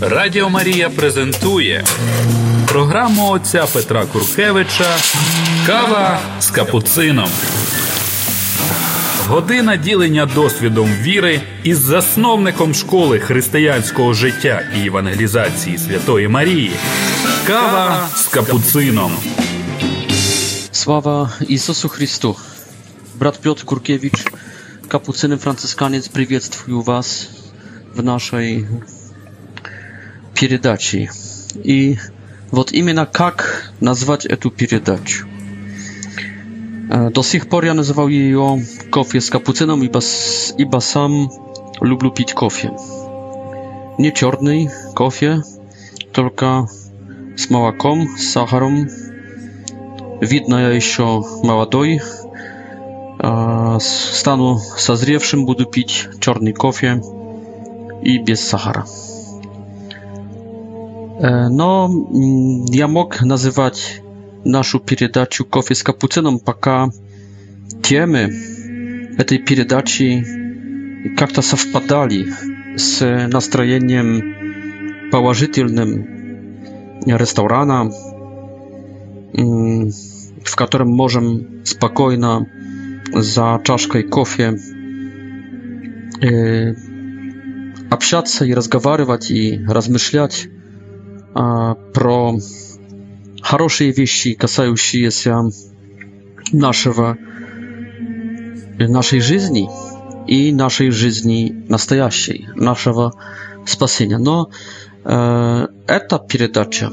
Радіо Марія презентує програму отця Петра Куркевича Кава з капуцином. Година ділення досвідом віри із засновником школи християнського життя і евангелізації Святої Марії. Кава з капуцином. Слава Ісусу Христу! Брат Пьот Куркевич, капуцини францисканець, приветствую вас в нашій передачей. И вот именно как назвать эту передачу. До сих пор я называл ее кофе с капуцином, ибо, ибо сам люблю пить кофе. Не черный кофе, только с молоком, с сахаром. Видно, я еще молодой. Стану созревшим, буду пить черный кофе и без сахара. E, no, mm, ja mógł nazywać naszą передачу Kofie z kapucyną, paka temy tej передачи jak to wpadali z nastrojeniem położytelnym restaurana, mm, w którym możemy spokojnie za czaszkę kofie obsiadać i e, rozmawiać i rozmyślać про хорошие вещи, касающиеся нашего, нашей жизни и нашей жизни настоящей, нашего спасения. Но э, эта передача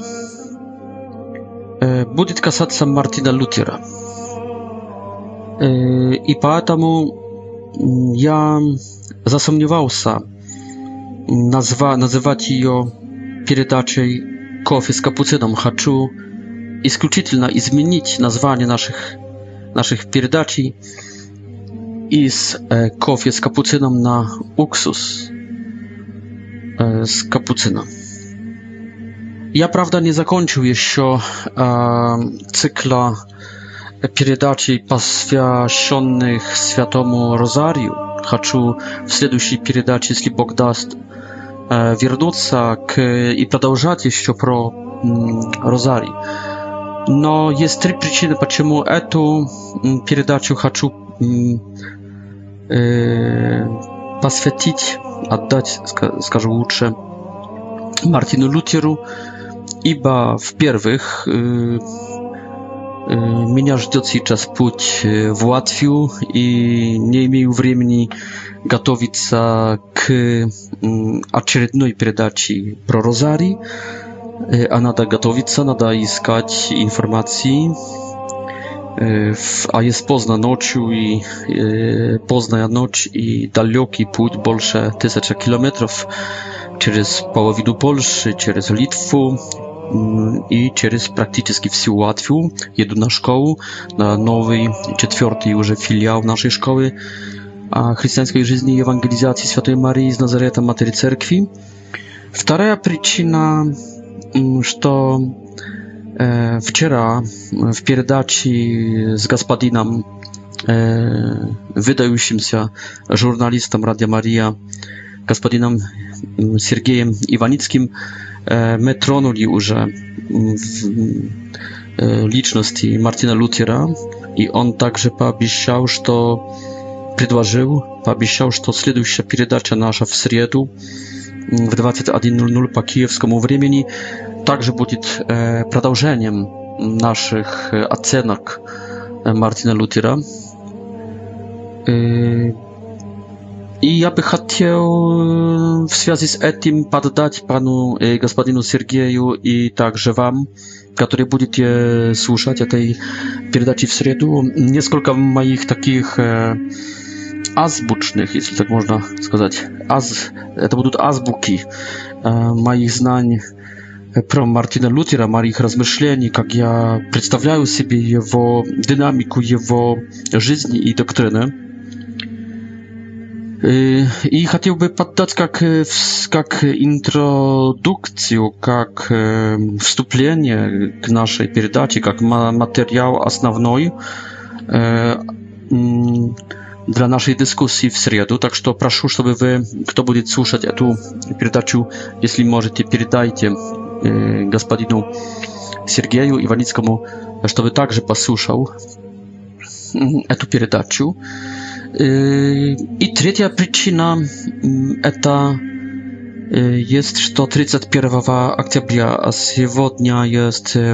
э, будет касаться Мартина Лютера. Э, и поэтому я засомневался назва, называть ее передачей кофе с капуцином хочу исключительно изменить название наших, наших передач из э, кофе с капуцином на уксус э, с капуцином. Я, правда, не закончил еще э, цикла передач, посвященных Святому Розарию. Хочу в следующей передаче, если Бог даст, вернуться к, и продолжать еще про Розарий. Но есть три причины, почему эту передачу хочу э, посвятить, отдать, скажу лучше, Мартину Лютеру, ибо, в-первых, э, Меня ждет сейчас путь в Латвию, и не имею времени готовиться к очередной передаче про Розари, а надо готовиться, надо искать информации. А jest Pozna noczu i Poznań noc i daleki pуть, больше тысяча kilometrów, через половину Польши, через Литву, и через практически всю Латвию еду на школу, на новый четвертый уже филиал нашей школы христианской жизни и евангелизации Святой Марии из Назарета Матери Церкви. Вторая причина, что э, вчера в передаче с господином, э, выдающимся журналистом Радио Мария, господином Сергеем Иваницким, э, E, my tronuli już mm, e, liczności Martina Lutera i on także poobiecał, że przedłożył, to że следующая передача nasza w środę mm, w 21:00 po kijowskiemu времени także będzie продолжением naszych ocenek e, Martina Lutera. I ja bym chciał e, w związku z tym poddać panu e, gospodinu Sergieju i także wam, którzy będziecie słuchać o tej передаczy w środę, kilka moich takich e, azbucznych, jeśli tak można powiedzieć, az, to będą azbuki e, moich znań про Мартина Лютера, моих размышлений, jak ja представляю sobie его динамику, его жизни i доктрины. Yy, I chciałbym poddać jak, jak e, introdukcję, jak e, wstąpienie k naszej передаci, jak materiał a основной e, mm, dla naszej dyskusji w środę. Tak, że proszę, żeby wy, kto będzie słuchać tę передачу, jeśli możecie, передайте gospodinu Sergieju Iwanickiemu, żeby także posłuchał tę передачу. И третья причина это есть, что 31 октября, а сегодня есть 2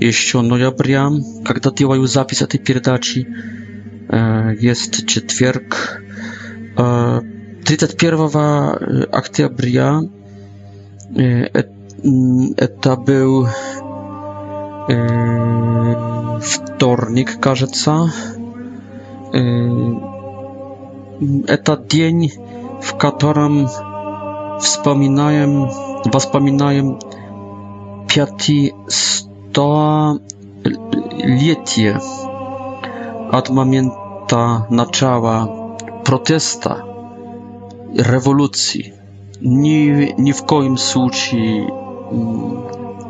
еще ноября, когда делаю запись этой передачи, есть четверг. 31 октября это был вторник, кажется, Это день, в котором вспоминаем, воспоминаем пятистолетие от момента начала протеста, революции, ни, ни в коем случае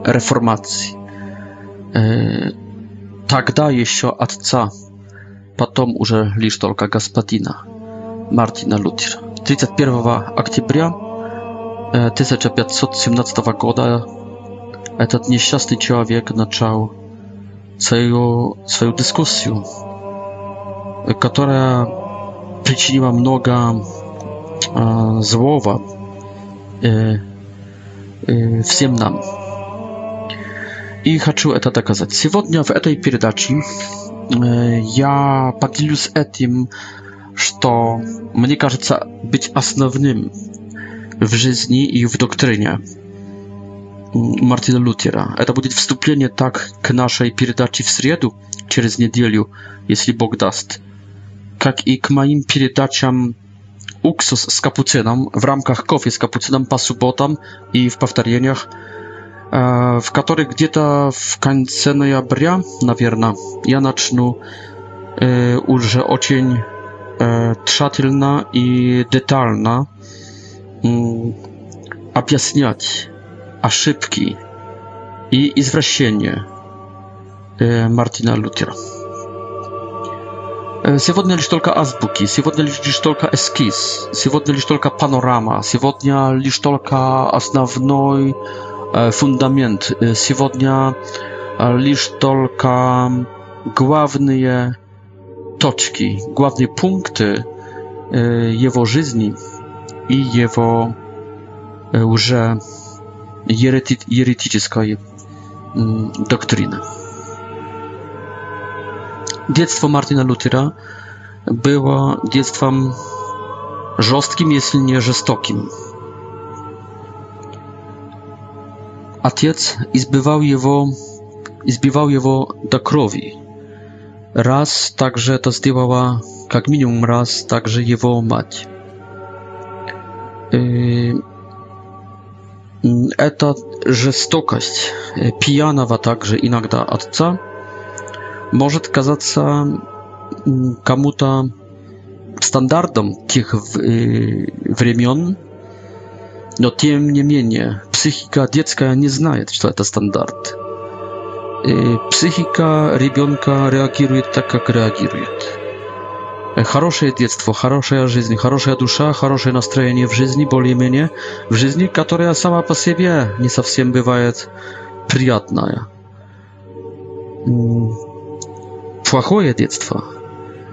reformacji. Тогда еще отца потом уже лишь только господина Мартина Лютера. 31 октября 1517 года этот несчастный человек начал свою, свою дискуссию, которая причинила много э, злого э, э, всем нам. И хочу это доказать. Сегодня в этой передаче я поделюсь этим, что мне кажется быть основным в жизни и в доктрине Мартина Лютера. Это будет вступление так к нашей передаче в среду, через неделю, если Бог даст, как и к моим передачам «Уксус с капуцином» в рамках кофе с капуцином по субботам и в повторениях в которой где-то в конце ноября, наверное, я начну э, уже очень э, тщательно и детально э, объяснять ошибки и извращения э, Мартина Лютера. Сегодня лишь только азбуки, сегодня лишь только эскиз, сегодня лишь только панорама, сегодня лишь только основной fundamент. Сегодня лишь только главные точки, главные пункты его жизни и его уже ерети еретической доктрины. Детство Мартина Лютера było dzieckiem жестким, если nie жестоким. Ojciec izbywał jego, izbywał jego do krwi. Raz także to zdziałała, jak minimum raz także jego mać. Y, Eta żystokość y, pijanowa także inakda ojca może kazać mm, komuta standardom tych w, y, w no tym niemniej psychika dziecka nie znaje to jest standard. Psychika ребенка reaguje tak, jak reaguje. Хорошее детство, хорошая жизнь, хорошая душа, хорошее настроение в жизни, более-менее, в жизни, которая сама по себе не совсем бывает приятная. Плохое детство,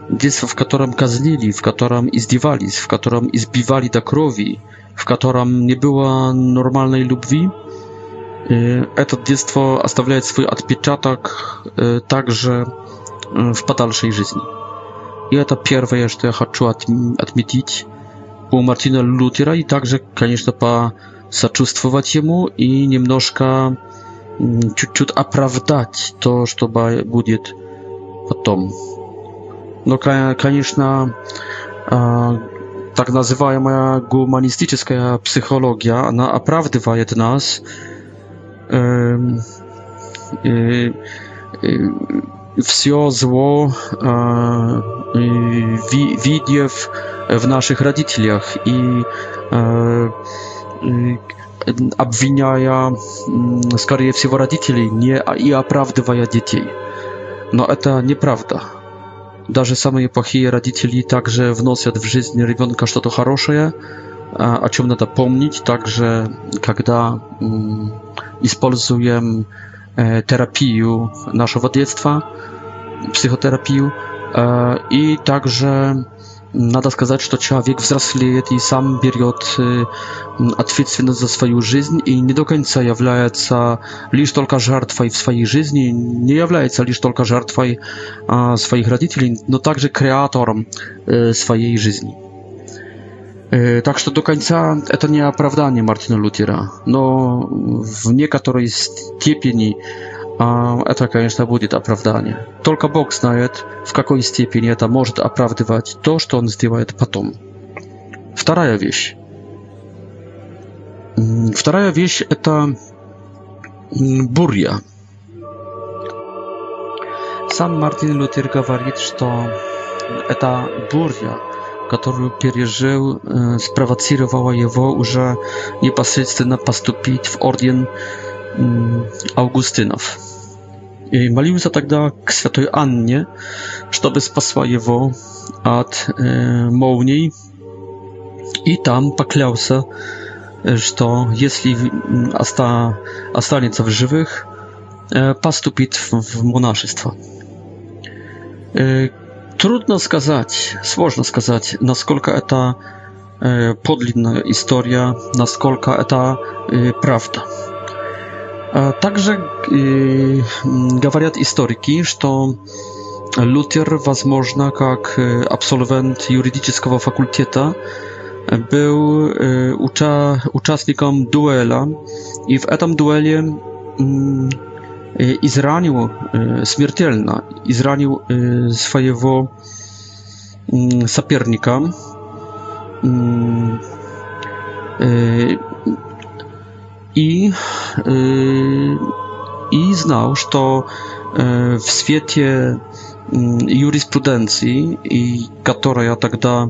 детство, в котором казнили, в котором издевались, в котором избивали до крови, w którym nie była normalnej lubwi. Y, to dziecko zostawia swój odpieczatek y, także y, w dalszej życiu. I to pierwsze, co ja chcę odmienić po Martina Lutera i także, oczywiście, po zaczuwać jemu i niemnożka ciut-ciut mm, oprawdać to, co będzie potem. No, oczywiście, так называемая гуманистическая психология, она оправдывает нас э, э, э, все зло, э, ви, видев в наших родителях и э, обвиняя, скорее всего, родителей не, и оправдывая детей. Но это неправда. Даже самые плохие родители также вносят в жизнь ребенка что-то хорошее, о чем надо помнить, также когда используем терапию нашего детства, психотерапию, и также Надо сказать, что человек взрослеет и сам берет ответственность за свою жизнь и не до конца является лишь только жертвой в своей жизни, не является лишь только жертвой своих родителей, но также креатором своей жизни. Так что до конца это не оправдание Мартина Лютера, но в некоторой степени А, это, конечно, будет оправдание. Только Бог знает, в какой степени это может оправдывать то, что Он сделает потом. Вторая вещь. Вторая вещь – это буря. Сам Мартин Лютер говорит, что эта буря, которую пережил, э, спровоцировала его уже непосредственно поступить в орден Августинов. молился тогда к святой Анне, чтобы спасла его от э, молний, и там поклялся, что если оста, останется в живых, э, поступит в, в монашество. Э, трудно сказать, сложно сказать, насколько это э, подлинная история, насколько это э, правда. Также и, говорят историки, Lutier Лютер, возможно, как абсолвент юридического факультета, był e, ucza, uczestnikiem duela i w tym duelie mm, izranił e, śmiertelna e, izranił e, swojego mm, sapiernika mm, i, i znał, że w świecie юриспруденции, и которая тогда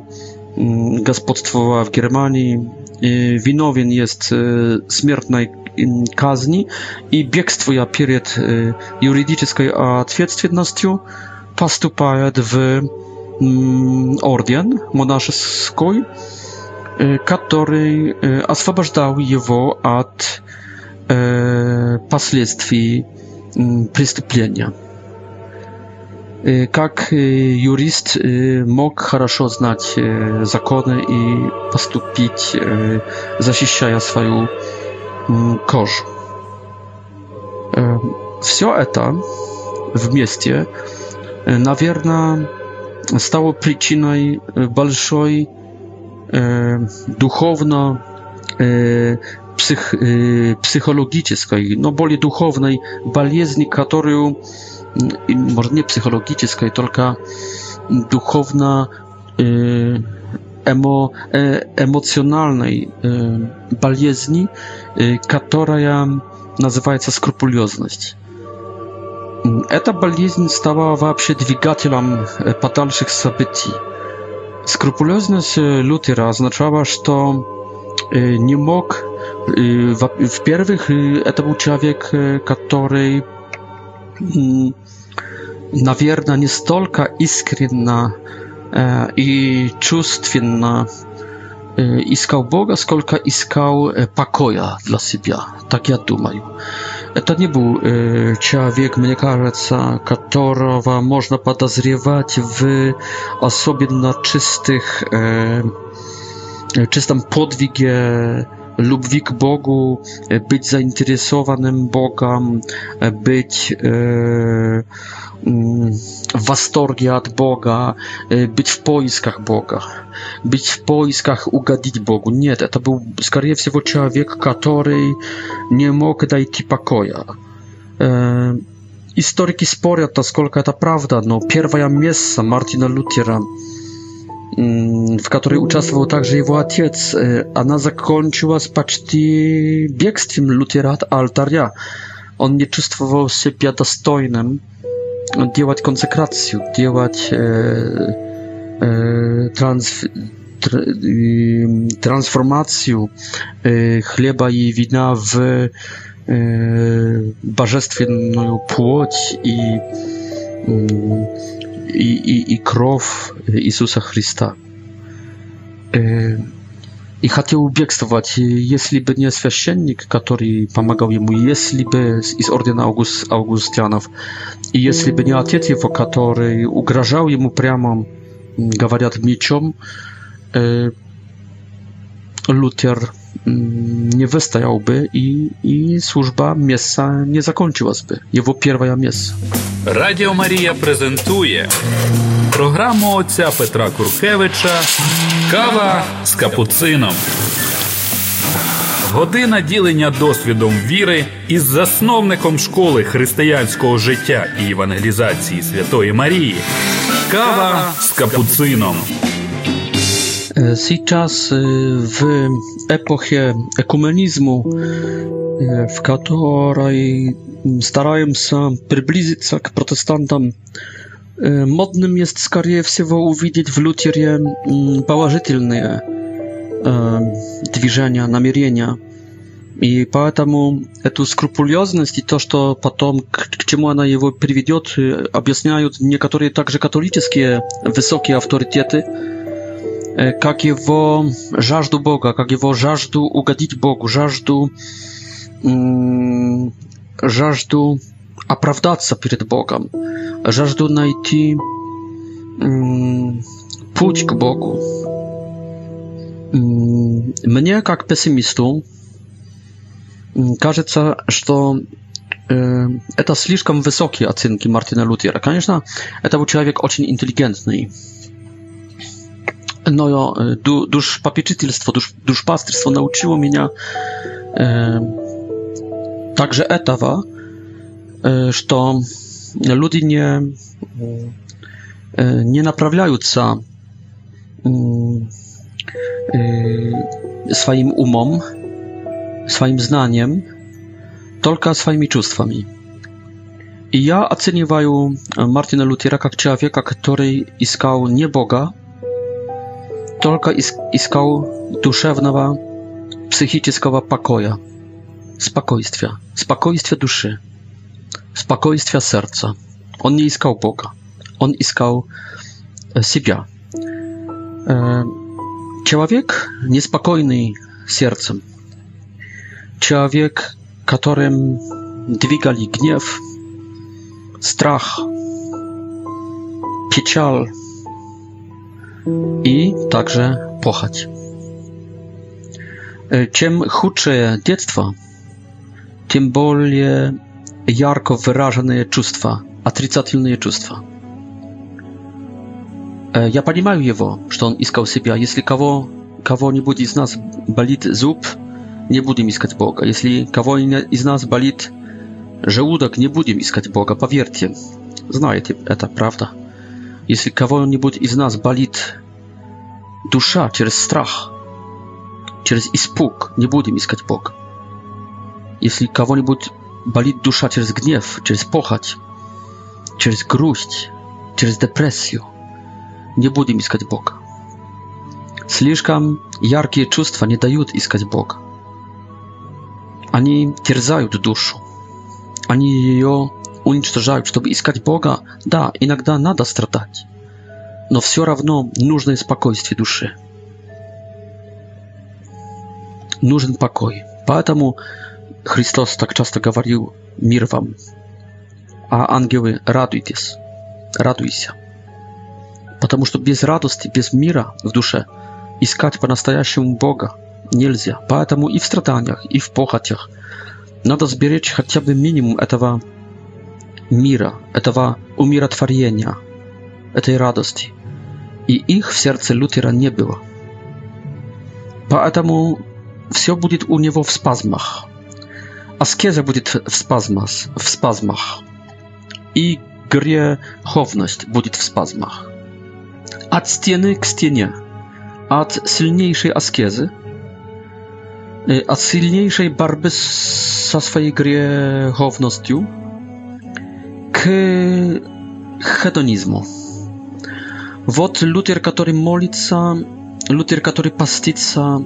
господствовала в Германии, виновен есть смертной казни и бегствуя перед юридической ответственностью поступает в орден монашеской, который освобождал его от последствий преступления. Как юрист мог хорошо знать законы и поступить, защищая свою кожу. Все это вместе, наверное, стало причиной большой E, duchowno e, psych, e, psychologicznej, no boli duchownej baliezni, którą może nie psychologicznej, tylko duchowna emo, emocjonalnej baliezni, która nazywa się skrupuliozność. Эта болезнь стала вообще двигателем подальших событий. Скрупулезность Лютера означала, что не мог... Во-первых, это был человек, который, наверное, не столько искренно и чувственно искал Бога, сколько искал покоя для себя. Так я думаю. Это не был э, человек, мне кажется, которого можно подозревать в особенно чистых, э, чистом подвиге lubwi Bogu, e, być zainteresowanym Bogam, e, być e, mm, w wastorgi od Boga, e, być w poiskach Boga, być w poiskach ugadzić Bogu. Nie, to był skarje wsiewo człowiek, który nie mógł dać pokoju. E, historyki sporią to, skolka ta prawda, no pierwsza miejsca Martina Lutera. Mm, w której uczestował także jego ojciec. Ona y, zakończyła z paczty biegstwem lutierat altaria. On nie czuł się piadastojnym działać konsekrację, działać e, trans, tr, transformację chleba i wina w e, bożestwienną płoć i e, i, i, i krow Jezusa Chrysta. E, I chciał ubiegstwować, jeśli by nie świeczennik, który pomagał mu, jeśli by z ordyna August, Augustianów, i jeśli nie ojciec jego, który ugrażał mu прямо, mówiąc, mieczem, e, Mm, nie wystajałby i, i służba miejsca nie zakończyłaby. Jego pierwsza miejsce. Радіо Марія презентує програму отця Петра Куркевича Кава з капуцином. Година ділення досвідом віри із засновником школи християнського життя і евангелізації Святої Марії. Кава з капуцином. Сейчас в эпохе экуменизма, в которой стараемся приблизиться к протестантам, модным есть, скорее всего, увидеть в Лютере положительные движения, намерения. И поэтому эту скрупулезность и то, что потом, к, к чему она его приведет, объясняют некоторые также католические высокие авторитеты, как его жажду Бога, как его жажду угодить Богу, жажду, жажду оправдаться перед Богом, жажду найти путь к Богу. Мне, как пессимисту, кажется, что это слишком высокие оценки Мартина Лютера. Конечно, это был человек очень интеллигентный, no jo, e, du, dusz papieczytelstwo, dusz, dusz nauczyło mnie także etawa, e, że ludzie nie, e, nie naprawiają mm, swoim umom, swoim znaniem, tylko swoimi czustwami. I ja oceniam Martina Lutera jak człowieka, który iskał nie Boga, только иск искал душевного, психического покоя, спокойствия, спокойствия души, спокойствия сердца. Он не искал Бога, он искал себя. Человек, неспокойный сердцем, человек, которым двигали гнев, страх, печаль, i także płochać. E, Czym chudsze dziecko, tym bolie jarko wyrażane jest czustwa, atrycatylne jest czustwa. E, ja rozumiem jego, że on iskał siebie. Jeśli kogo, kogo nie będzie z nas balit zup, nie będziemy szukać Boga. Jeśli kogo nie z nas balit żołudek, nie będziemy szukać Boga. Powierzcie, znajecie, to prawda если кого-нибудь из нас болит душа через страх, через испуг, не будем искать Бог. Если кого-нибудь болит душа через гнев, через похоть, через грусть, через депрессию, не будем искать Бога. Слишком яркие чувства не дают искать Бога. Они терзают душу. Они ее уничтожают, чтобы искать Бога, да, иногда надо страдать. Но все равно нужно и спокойствие души. Нужен покой. Поэтому Христос так часто говорил «Мир вам». А ангелы, радуйтесь, радуйся. Потому что без радости, без мира в душе искать по-настоящему Бога нельзя. Поэтому и в страданиях, и в похотях надо сберечь хотя бы минимум этого мира, этого умиротворения, этой радости. И их в сердце Лютера не было. Поэтому все будет у него в спазмах. Аскеза будет в спазмах, в спазмах. И греховность будет в спазмах. От стены к стене. От сильнейшей аскезы э, от сильнейшей борьбы со своей греховностью hedonizmu. Вот Лютер, который молится, Лютер, который постится,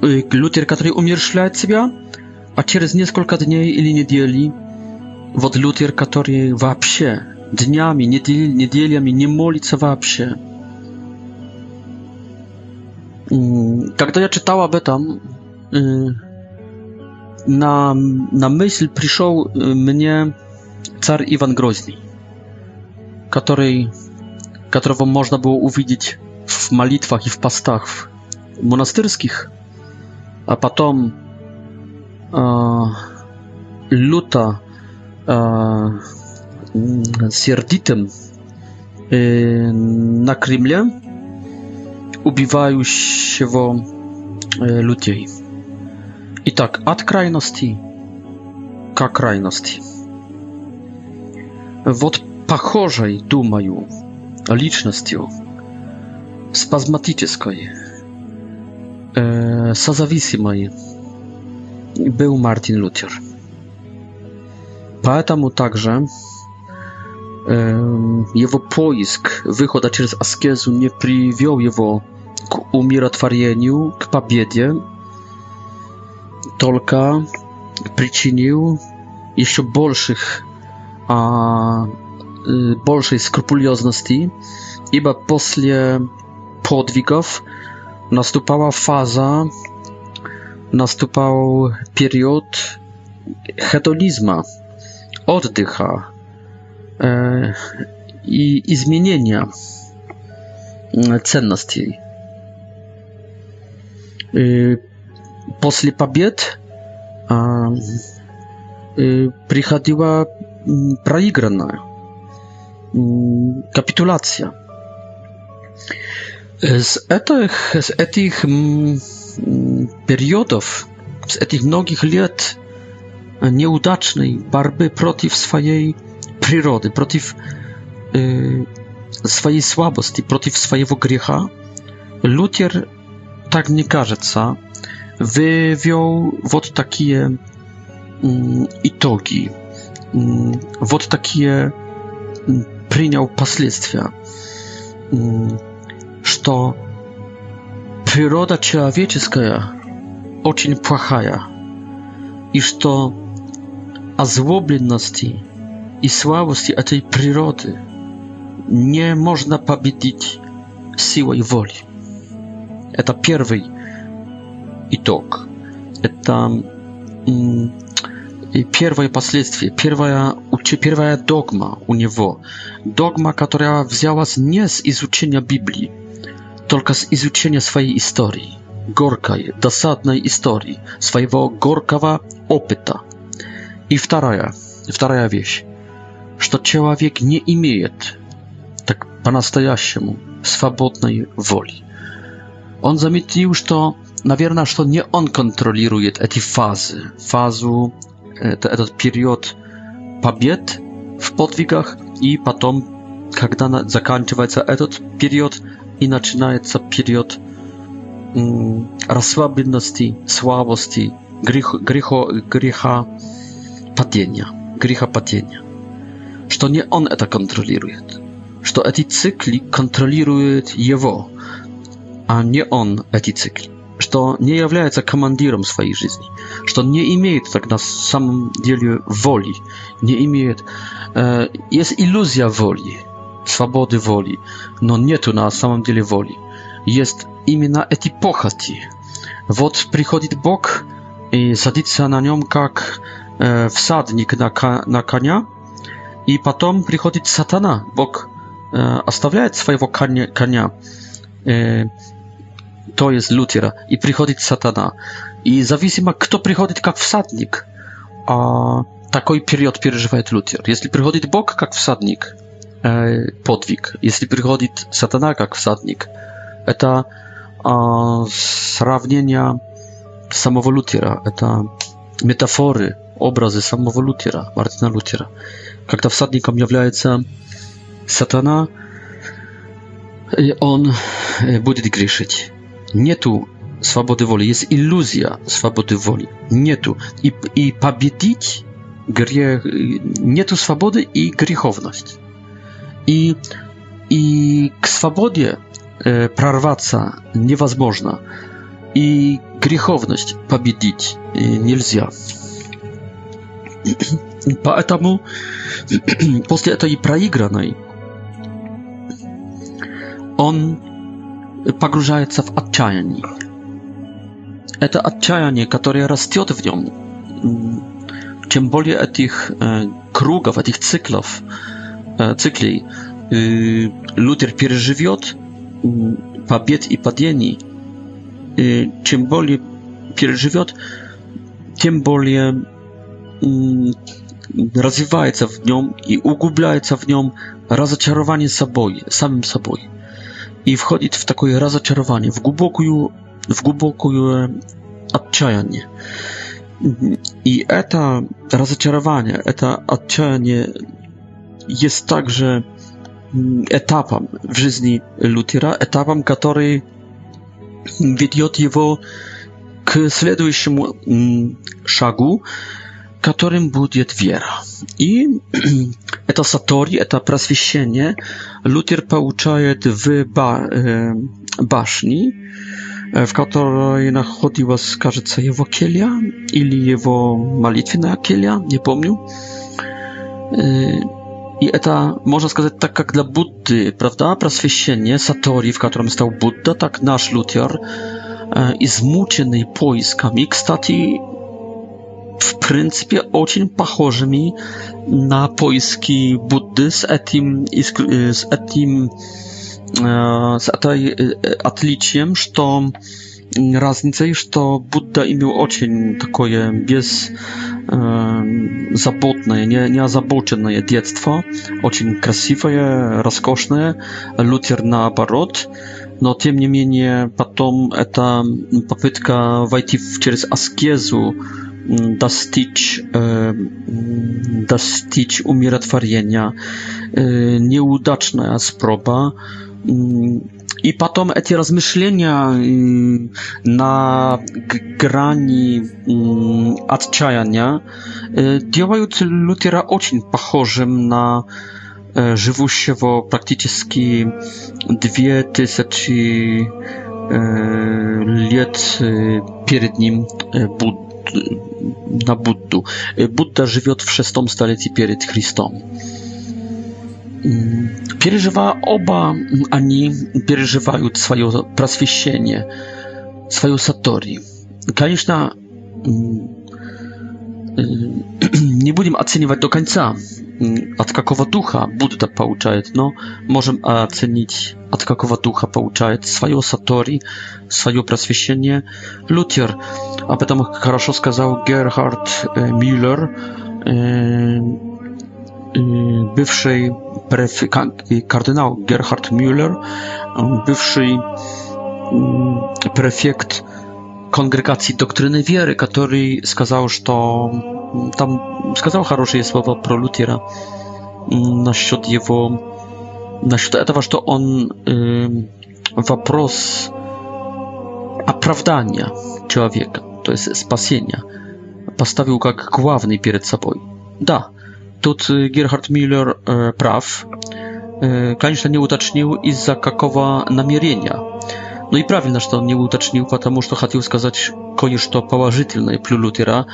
Лютер, который умершляет себя, а через несколько дней или недели вот Лютер, который вообще днями, недель, неделями не молится вообще. Когда я читал об этом, на, на мысль пришел мне Car Iwan Groźny, który, którego można było uwidzieć w malitwach i w pastach monasterskich, a potem e, luta e, сердитым э, на Кремле убивающего э, людей. Итак, от крайности к крайности. Вот похожей, думаю, личностью, спазматической, э, созависимой, был Мартин Лютер. Поэтому также э, его поиск выхода через аскезу не привел его к умиротворению, к победе, только причинил еще больших а, большей скрупулезности, ибо после подвигов наступала фаза, наступал период хедонизма, отдыха э, и изменения ценностей. И после побед э, приходила проигранная капитуляция. С этих, с этих периодов, с этих многих лет неудачной борьбы против своей природы, против э, своей слабости, против своего греха, Лютер, так мне кажется, вывел вот такие итоги вот такие принял последствия, что природа человеческая очень плохая, и что озлобленности и слабости этой природы не можно победить силой воли. Это первый итог. Это И первое последствие, первая, первая догма у него, догма, которая взялась не с изучения Библии, только с изучения своей истории, горькой, досадной истории, своего горького опыта. И вторая, вторая вещь, что человек не имеет так по-настоящему свободной воли. Он заметил, что, наверное, что не он контролирует эти фазы, фазу этот период побед в подвигах, и потом, когда заканчивается этот период и начинается период расслабленности, слабости, грех, грехо, греха падения, греха падения, что не он это контролирует, что эти цикли контролирует его, а не он эти цикли. что не является командиром своей жизни, что не имеет так на самом деле воли, не имеет... Э, есть иллюзия воли, свободы воли, но нету на самом деле воли. Есть именно эти похоти. Вот приходит Бог и садится на нем как э, всадник на, на коня, и потом приходит сатана. Бог э, оставляет своего коня, коня э, to jest Luther i przychodzi Satana. I ma kto przychodzi jak wsadnik, a taki period przeżywa Luther. Jeśli przychodzi Bóg jak wsadnik, e, Jeśli przychodzi Satana jak wsadnik, to porównania samego Luthera, to metafory, obrazy samego Luthera, Martina Luthera. Kiedy wsadnikiem jest Satana, e, on e, będzie grzeszyć nie tu swobody woli, jest iluzja swobody woli, nie tu. I, i pobiedzić grzech, nie tu swobody i grzechowność. I, i k swobodzie e, prarwaca niewazmożna i grzechowność pobiedzić nie lzia. Поэтому после этой проигранной on погружается в отчаяние. Это отчаяние, которое растет в нем. Чем более этих э, кругов, этих циклов, э, циклей э, Лютер переживет э, побед и падений, э, чем более переживет, тем более развивается в нем и углубляется в нем разочарование собой, самим собой i wchodzić w takie rozczarowanie, w głębokie, w głębokie e, odczajanie. I to rozczarowanie, eta odczajanie jest także mm, etapem w życiu Lutera, etapem, który wiedzie jego k следующему mm, szagu, którym będzie wiara. это сатори, это просвещение. Лютер получает в ба башне, в которой находилась, кажется, его келья или его молитвенная келья, не помню. И это, можно сказать, так как для Будды, правда, просвещение Сатори, в котором стал Будда, так наш Лютер, измученный поисками. Кстати, w принципе очень похожими на поиски Будды с этим, с этим с этой отличием, что разницей, что Будда имел очень такое беззаботное, не, неозабоченное детство, очень красивое, роскошное, Лютер наоборот, но тем не менее потом эта попытка войти в, через аскезу dosyć, dosyć umierotworzenia. Nieudaczna próba. I potem te rozmyślenia na grani odчаяния делают Лютера очень похожим на живущего практически две тысячи лет перед ним Будду na Buddu. Budda żywi od 6 stuleci przed Chrystusem. Przeżywa oba ani przeżywają swoje praswieszenie, swoją satori. Mm, Oczywiście nie będziemy oceniać do końca, mm, od jakiego ducha Budda pouczaje, no możemy ocenić от какого духа получает свою сатори, свое просвещение Лютер. Об этом хорошо сказал Герхард Мюллер, бывший кардинал Герхард Мюллер, бывший префект конгрегации доктрины веры, который сказал, что там сказал хорошие слова про Лютера насчет его насчет этого, что он э, вопрос оправдания человека, то есть спасения, поставил как главный перед собой. Да, тут Герхард Миллер э, прав. Э, конечно, не уточнил, из-за какого намерения no i prawie że to nie utecznił, потому to chciał wskazać koniec to położytelne plu Lutera,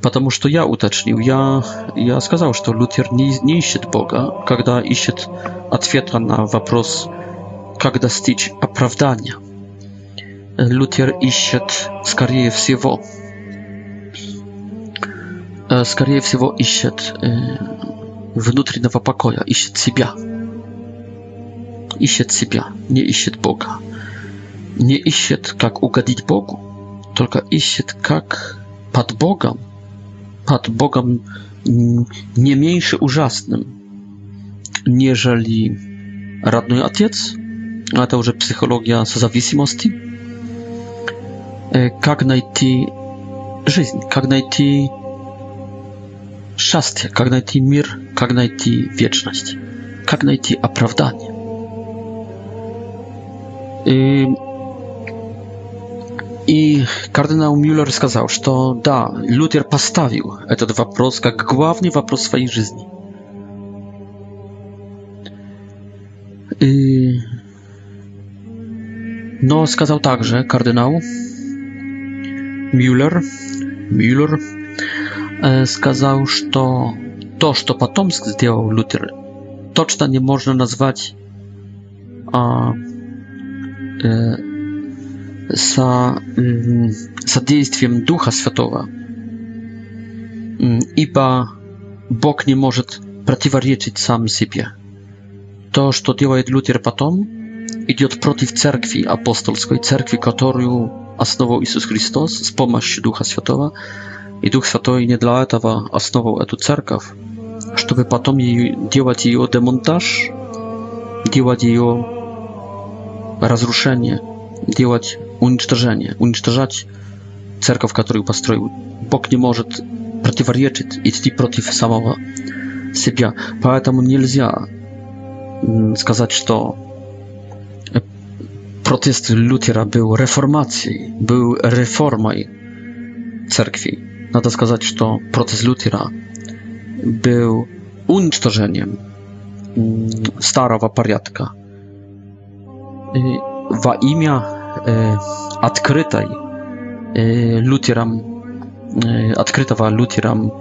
потому что ja utecznił. Ja, ja skazał, że to Luther nie, nie iść Boga, kiedy iść odpowiedzi na wapros, jak dostyć oprawdania. Luther iść skarjeje wsiewo. Скорее всего, ищет э, внутреннего покоя, ищет себя. Ищет себя, не ищет Boga не ищет, как угодить Богу, только ищет, как под Богом, под Богом не меньше ужасным, нежели родной отец, это уже психология созависимости, как найти жизнь, как найти счастье, как найти мир, как найти вечность, как найти оправдание. И И кардинал Мюллер сказал, что да, Лютер поставил этот вопрос как главный вопрос своей жизни. И... Но сказал также кардинал Мюллер, Мюллер э, сказал, что то, что потом сделал Лютер, точно не можно назвать а, э, за, за действием Духа Святого, ибо Бог не может противоречить сам себе. То, что делает Лютер потом, идет против церкви, апостольской церкви, которую основал Иисус Христос с помощью Духа Святого. И Дух Святой не для этого основал эту церковь, чтобы потом ее, делать ее демонтаж, делать ее разрушение, делать уничтожение, уничтожать церковь, которую построил. Бог не может противоречить, идти против самого себя. Поэтому нельзя сказать, что протест Лютера был реформацией, был реформой церкви. Надо сказать, что протест Лютера był уничтожением starego порядka во имя открытой лютерам открытого лютерам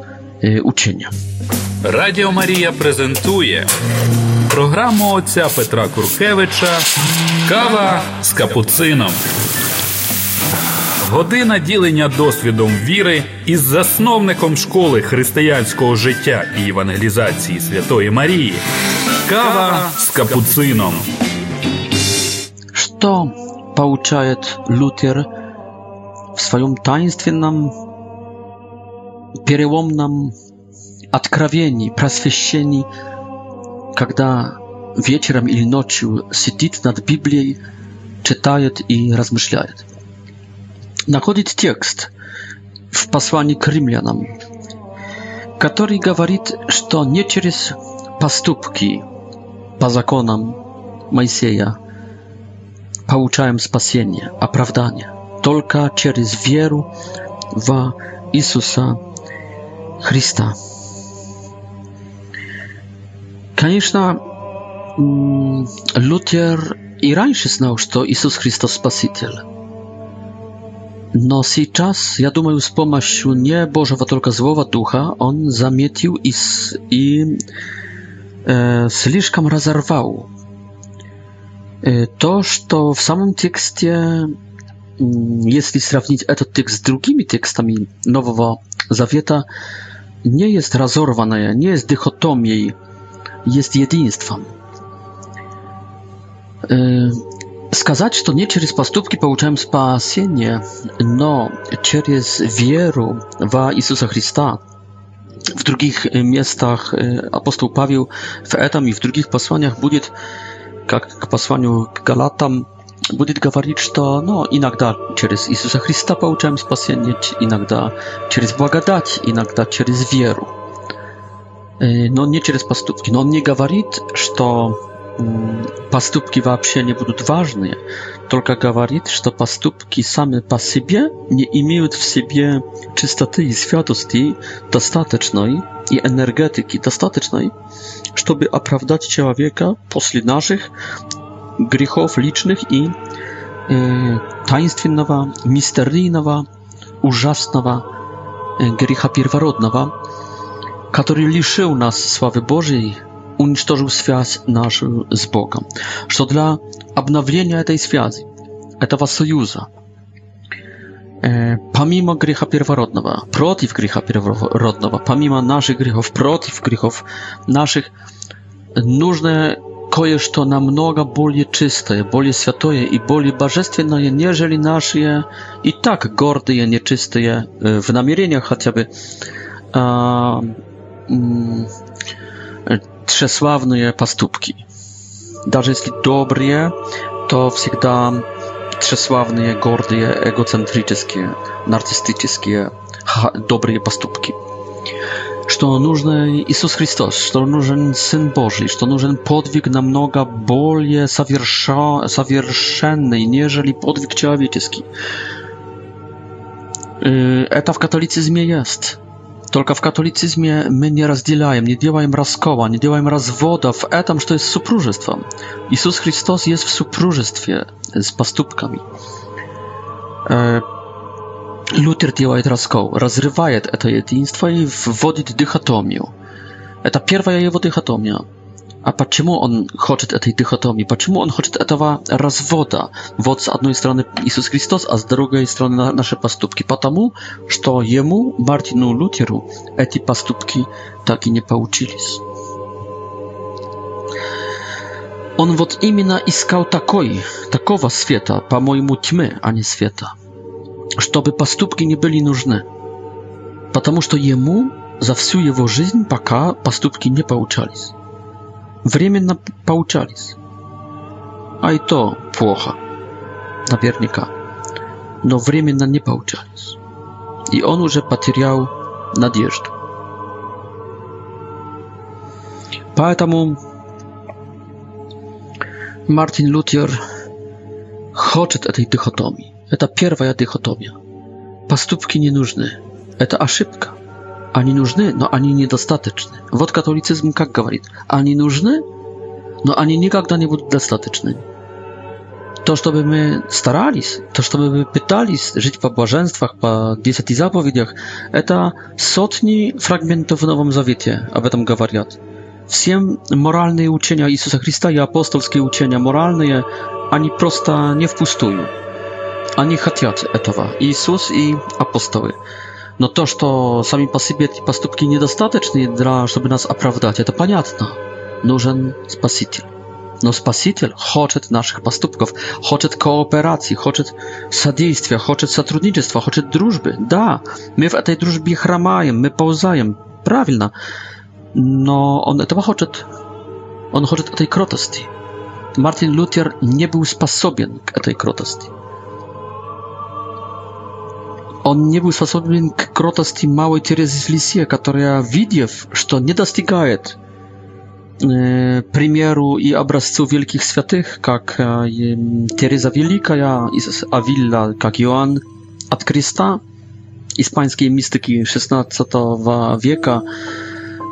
учення. Радіо Марія презентує програму отця Петра Куркевича Кава з капуцином. Година ділення досвідом віри із засновником школи християнського життя і евангелізації Святої Марії. Кава з капуцином. Що поучает Лютер в своем таинственном, переломном откровении, просвещении, когда вечером или ночью сидит над Библией, читает и размышляет. Находит текст в послании к римлянам, который говорит, что не через поступки по законам Моисея получаем спасение, оправдание только через веру в Иисуса Христа. Конечно, Лютер и раньше знал, что Иисус Христос Спаситель. Но сейчас, я думаю, с помощью не Божьего, только злого духа, он заметил и, и э, слишком разорвал to, что в самом тексте, если сравнить этот текст с другими текстами Нового Завета, nie jest разорванное, nie jest dychotomiей, jest единством. Сказать, что не через поступки получаем спасение, но через веру во Иисуса Христа. W drugich miastach apostoł Paweł w Etam i w drugich posłaniach budzi как к посланию к Галатам будет говорить, что ну, иногда через Иисуса Христа получаем спасение, иногда через благодать, иногда через веру. Но не через поступки. Но он не говорит, что поступки вообще не будут важны, только говорит, что поступки сами по себе не имеют в себе чистоты и святости достаточной и энергетики достаточной, чтобы оправдать человека после наших грехов личных и э, таинственного, мистерийного, ужасного э, греха первородного, который лишил нас славы Божьей уничтожил связь нашу с Богом, что для обновления этой связи, этого союза, помимо греха первородного, против греха первородного, помимо наших грехов, против грехов наших, нужно кое-что намного более чистое, более святое и более божественное, нежели наши и так гордые, нечистые в намерениях хотя бы тщеславные поступки. Даже если добрые, то всегда тщеславные, гордые, эгоцентрические, нарциссические, добрые поступки. Что нужен Иисус Христос, что нужен Сын Божий, что нужен подвиг намного более соверша... совершенный, нежели подвиг человеческий. Это в католицизме есть. Только в католицизме мы не разделяем, не делаем раскола, не делаем разводов. Это что есть супружество. Иисус Христос есть в супружестве с поступками. Лютер делает раскол, разрывает это единство и вводит дихотомию. Это первая его дихотомия. А почему он хочет этой дихотомии? Почему он хочет этого развода? Вот с одной стороны Иисус Христос, а с другой стороны наши поступки. Потому что ему, Мартину Лютеру, эти поступки так и не получились. Он вот именно искал такой, такого света, по-моему, тьмы, а не света, чтобы поступки не были нужны. Потому что ему за всю его жизнь пока поступки не получались. Временно поучались. А и то плохо. Наверняка. Но временно не поучались. И он уже потерял надежду. Поэтому Мартин Лютер хочет этой дихотомии. Это первая дихотомия. Поступки не нужны. Это ошибка. Они нужны, но они недостаточны. Вот католицизм как говорит, они нужны, но они никогда не будут достаточны. To, чтобы мы старались, то, чтобы мы пытались жить по блаженствах, по десяти заповедях, это сотни фрагментов в Новом Завете об этом говорят. Все моральные учения Иисуса Христа и апостольские учения моральные, они просто не впустую. Они хотят этого, Иисус и апостолы. No toż to sami po sobie te поступки недостаточны, для, чтобы нас оправдать, это понятно. Нужен Спаситель. Но Спаситель хочет наших поступков, хочет кооперации, хочет содействия, хочет сотрудничества, хочет дружбы. Да, мы в этой дружбе хромаем, мы ползаем, правильно. Но он этого хочет. Он хочет этой кротости. Мартин Лютер не был способен к этой кротости он не был способен к кротости малой Терезы Лисия, которая, видев, что не достигает э, примеру и образцу великих святых, как э, Тереза Великая из Авилла, как Иоанн от Креста, испанские мистики XVI века,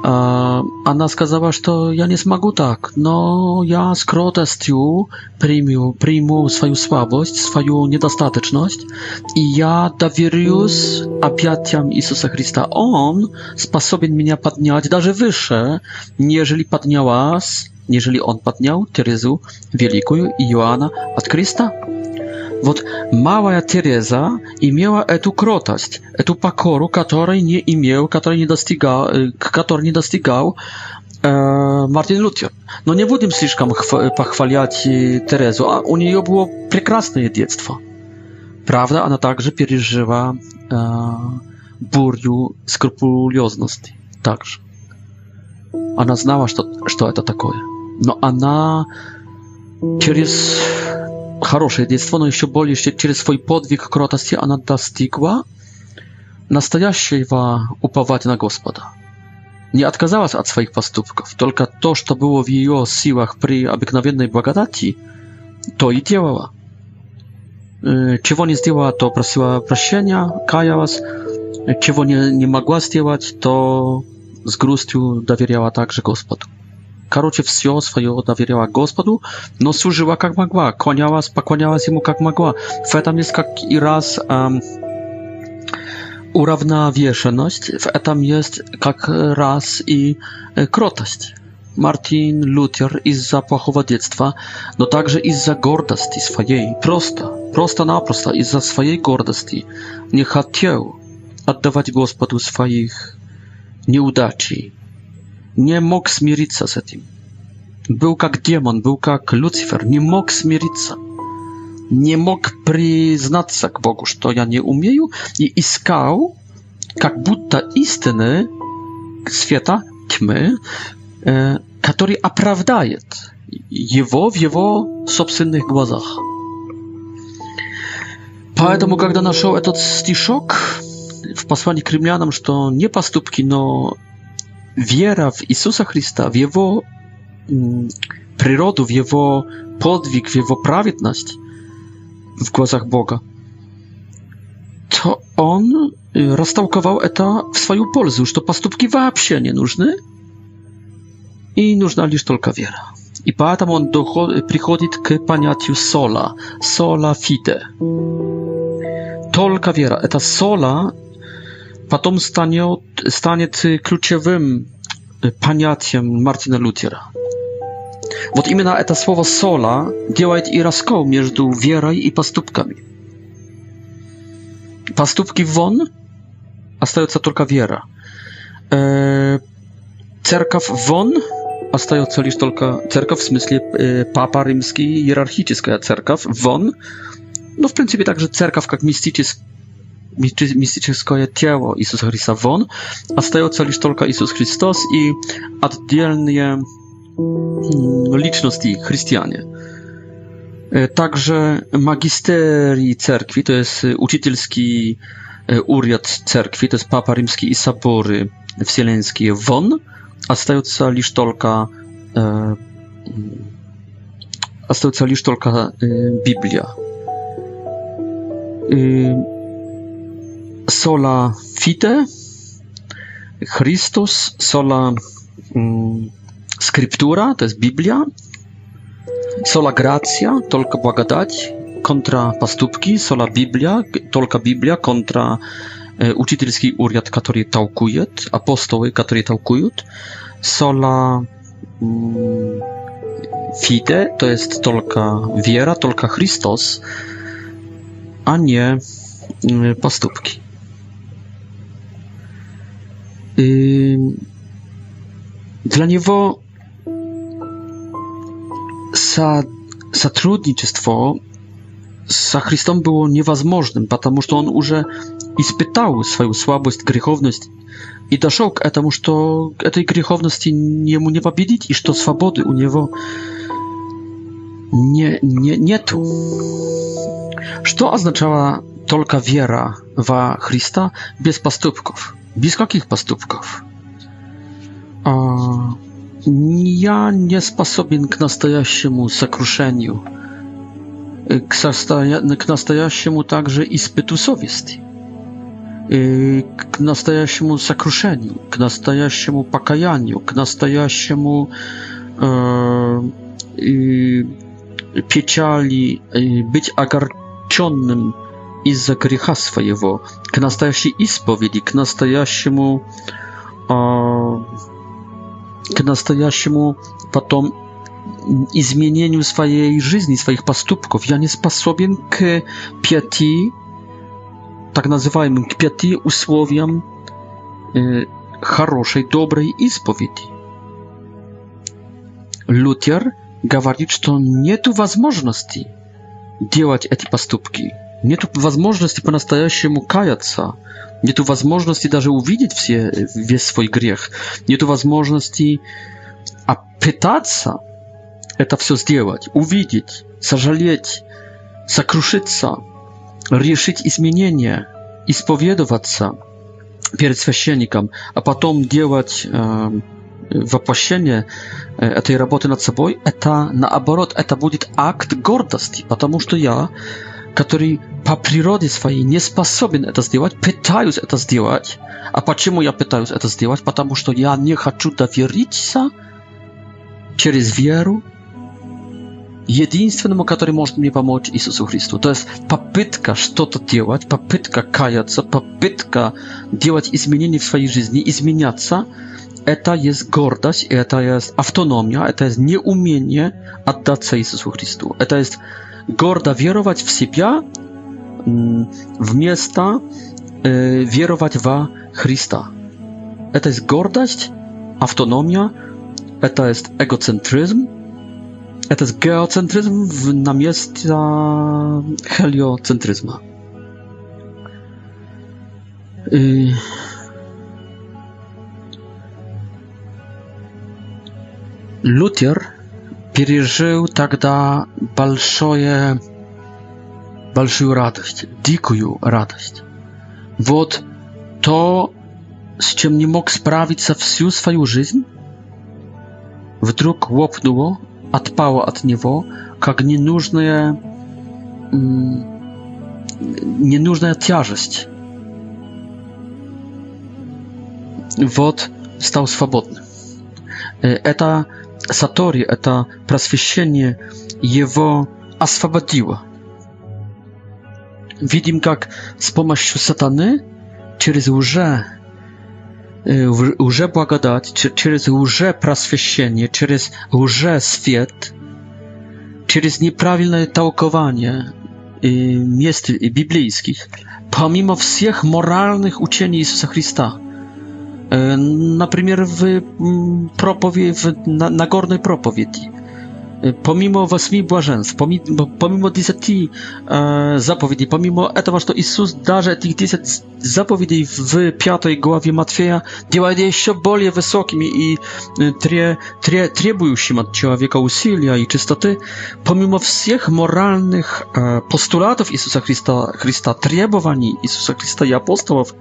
она сказала, что я не смогу так, но я с кротостью приму, приму свою слабость, свою недостаточность, и я доверюсь объятиям Иисуса Христа. Он способен меня поднять даже выше, нежели поднялась, нежели он поднял Терезу Великую и Иоанна от креста. Вот малая Тереза имела эту кротость, эту покору, которой не имел, который не достигал, который не достигал Мартин Лютер. Но не будем слишком похвалять Терезу, а у нее было прекрасное детство. Правда, она также пережила э, бурю скрупулезности. Также. Она знала, что, что это такое. Но она через хорошее детство, но еще более через свой подвиг кротости она достигла настоящего упования на Господа. Не отказалась от своих поступков, только то, что было в ее силах при обыкновенной благодати, то и делала. Чего не сделала, то просила прощения, каялась. Чего не, не могла сделать, то с грустью доверяла также Господу. Короче, все свое доверяла Господу, но служила как могла, клонялась, поклонялась Ему как могла. В этом есть как и раз эм, уравновешенность, в этом есть как раз и э, кротость. Мартин Лютер из-за плохого детства, но также из-за гордости своей, просто, просто-напросто из-за своей гордости не хотел отдавать Господу своих неудачей не мог смириться с этим. Был как демон, был как Люцифер, не мог смириться. Не мог признаться к Богу, что я не умею, и искал как будто истины света, тьмы, который оправдает его в его собственных глазах. Поэтому, когда нашел этот стишок в послании к римлянам, что не поступки, но Wiera w Jezusa Chrysta, w jego mm, przyrodę, w jego podwig, w jego prawidłność w głosach Boga, to on y, rozstałkował to w swoją pользę, że to postupki w ogóle nie nużny i nużna już tylko wiera. I potem on przychodzi k pojęciu sola, sola fide. Tylko wiera. Eta sola потом станет, станет ключевым понятием Мартина Лютера. Вот именно это слово «сола» делает и раскол между верой и поступками. Поступки вон, остается только вера. Церковь вон, остается лишь только церковь, в смысле Папа Римский, иерархическая церковь, вон. No w pryncypie także cerkaw jak mistycyzm mistyczne ciało Jezusa Chrystusa won, a stają się tylko Jezus Chrystus i oddzielne hmm, liczności chrześcijanie. E, także magisterii cerkwi, to jest e, uczytelski e, uriad cerkwi, to jest papa rzymski i sabory wsieleńskie won, a stają się tylko a stoi tylko Biblia sola fide, Christus sola mm, scriptura, to jest Biblia, sola gracia, tylko błagodać, kontra pastupki, sola Biblia, tylko Biblia, kontra e, uczycielski urząd, który tałkuje, apostoły, którzy tałkują, sola mm, fide, to jest tylko wiera, tylko Chrystus, a nie mm, pastupki dla niego za zatrudnictwo z Chrystusem było niemożliwe, ponieważ on już ispytał swoją słabość, grzechowność i doszedł k temu, że tej grzechowności jemu nie pobiedzić i że swobody u niego nie nie nie tu. Co oznaczała tylko wiera w Chrystusa bez postępków? Biskokich postupków. A, ja nie sposobien k nastojaściemu y, zakruszeniu, k, k nastojaściemu także ispytu sowiesty, k nastojaściemu zakruszeniu, k nastojaściemu pakajaniu, k nastojaściemu e, y, pieciali, y, być agarczonym из-за греха своего, к настоящей исповеди, к настоящему, э, к настоящему потом изменению своей жизни, своих поступков. Я не способен к пяти, так называемым, к пяти условиям э, хорошей, доброй исповеди. Лютер говорит, что нет возможности делать эти поступки. Нету возможности по-настоящему каяться. Нету возможности даже увидеть все, весь свой грех. Нету возможности а пытаться это все сделать, увидеть, сожалеть, сокрушиться, решить изменения, исповедоваться перед священником, а потом делать э, воплощение этой работы над собой, это наоборот, это будет акт гордости, потому что я который по природе своей не способен это сделать, пытаюсь это сделать. А почему я пытаюсь это сделать? Потому что я не хочу довериться через веру единственному, который может мне помочь, Иисусу Христу. То есть попытка что-то делать, попытка каяться, попытка делать изменения в своей жизни, изменяться, это есть гордость, это есть автономия, это есть неумение отдаться Иисусу Христу. Это есть гордо веровать в себя, вместо э, веровать во Христа. Это есть гордость, автономия, это есть эгоцентризм, это есть геоцентризм в, на место хелиоцентризма. И... Лютер пережил тогда большое, большую радость, дикую радость. Вот то, с чем не мог справиться всю свою жизнь, вдруг лопнуло, отпало от него, как ненужная, ненужная тяжесть. Вот стал свободным. Это Сатори, это просвещение, его освободило. Видим, как с помощью сатаны через уже уже благодать, через уже просвещение, через уже свет, через неправильное толкование мест библейских, помимо всех моральных учений Иисуса Христа – Например, в, пропове, в Нагорной проповеди. Помимо восьми блаженств, помимо, помимо десяти э, заповедей, помимо этого, что Иисус даже этих десять заповедей в пятой главе Матфея делает еще более высокими и тре, тре, требующим от человека усилия и чистоты, помимо всех моральных э, постулатов Иисуса Христа, Христа, требований Иисуса Христа и апостолов,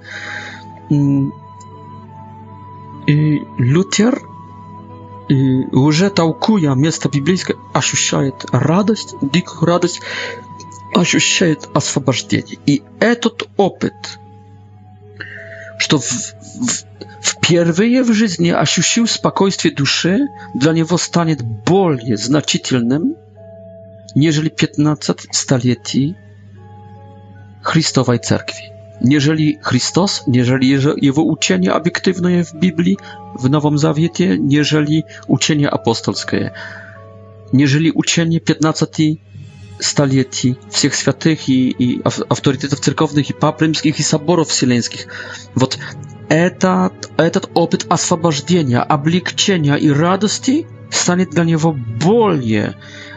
И Лютер и уже толкуя место библейское, ощущает радость, дикую радость, ощущает освобождение. И этот опыт, что в, в, впервые в жизни ощущил спокойствие души, для него станет более значительным, нежели 15 столетий Христовой Церкви. jeżeli Chrystus, jeżeli jego uczenie obiektywne jest w Biblii, w Nowym Zawiecie, jeżeli uczenie apostolskie, jeżeli uczenie 15 stulecia wszystkich świętych i, i autorytetów cyrkownych i paprymskich i saborów wsileńskich. Wod, etat, etat опыт освобождения, облегчения i радости станет dla niego более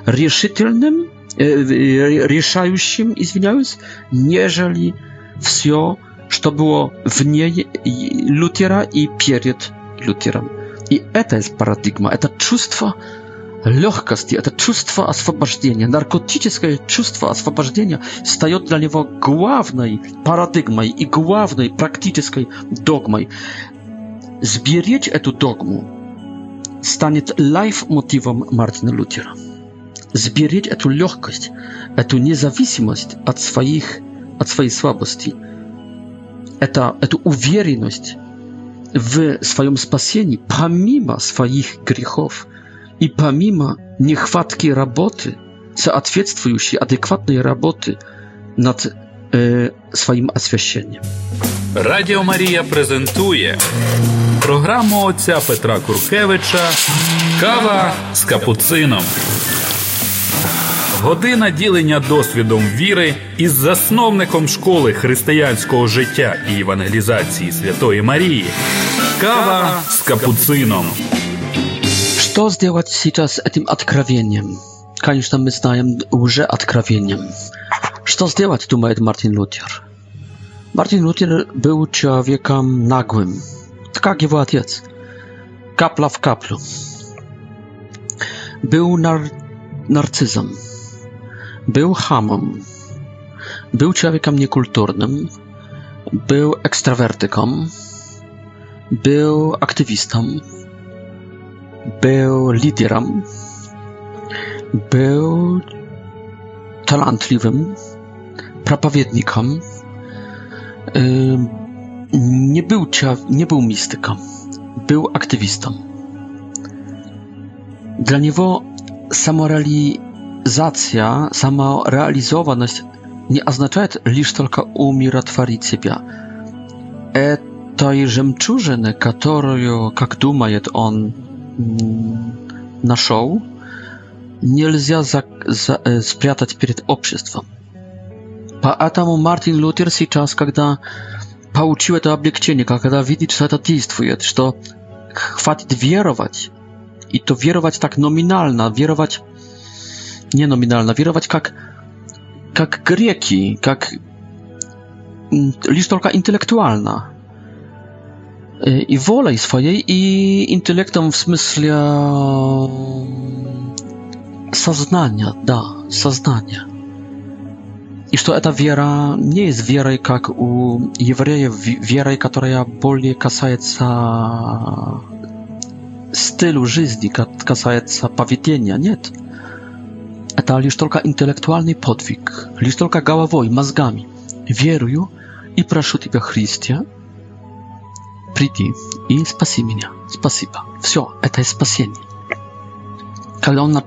решительным, э, i извиняюсь, нежели все, что было вне Лютера и перед Лютером. И это есть парадигма, это чувство легкости, это чувство освобождения, наркотическое чувство освобождения стает для него главной парадигмой и главной практической догмой. Сберечь эту догму станет лайф-мотивом Мартина Лютера. Сберечь эту легкость, эту независимость от своих от своей слабости. Это, эту уверенность в своем спасении, помимо своих грехов и помимо нехватки работы, соответствующей адекватной работы над e, swoim освящением. Радіо Марія презентує програму отця Петра Куркевича Кава з капуцином. Година ділення досвідом віри із засновником школи християнського життя і евангелізації Святої Марії. Кава з капуцином. Что сделать сейчас с этим откровением? Конечно, мы знаем уже откровением. Что сделать, думает Мартин Лютер. Мартин Лютер был человеком наглым, как его отец. Капла в каплю. Był nar narcyzem. Był hamem. Był człowiekiem niekulturnym. Był ekstrawertyką. Był aktywistą. Był liderem. Był talentliwym prapowiednikom. Yy, nie był, nie był mistyką, był aktywistą. Dla niego samorali Самореализация, самореализованность не означает лишь только умиротворить себя. Этой жемчужины, которую, как думает он, нашел, нельзя за, за, э, спрятать перед обществом. Поэтому Мартин Лютер сейчас, когда получил это облегчение, когда видит, что это действует, что хватит веровать, и то веровать так номинально, веровать неноминально веровать как, как греки, как лишь только интеллектуально. И волей своей, и интеллектом в смысле сознания, да, сознания. И что эта вера не есть верой, как у евреев, верой, которая более касается stylu жизни, касается поведения. Нет. Ta лишь интеллектуальный подвиг, лишь головой, мозгами. Верую и прошу Тебя, Христе, приди и спаси меня. Спасибо. Все, это спасение. Когда он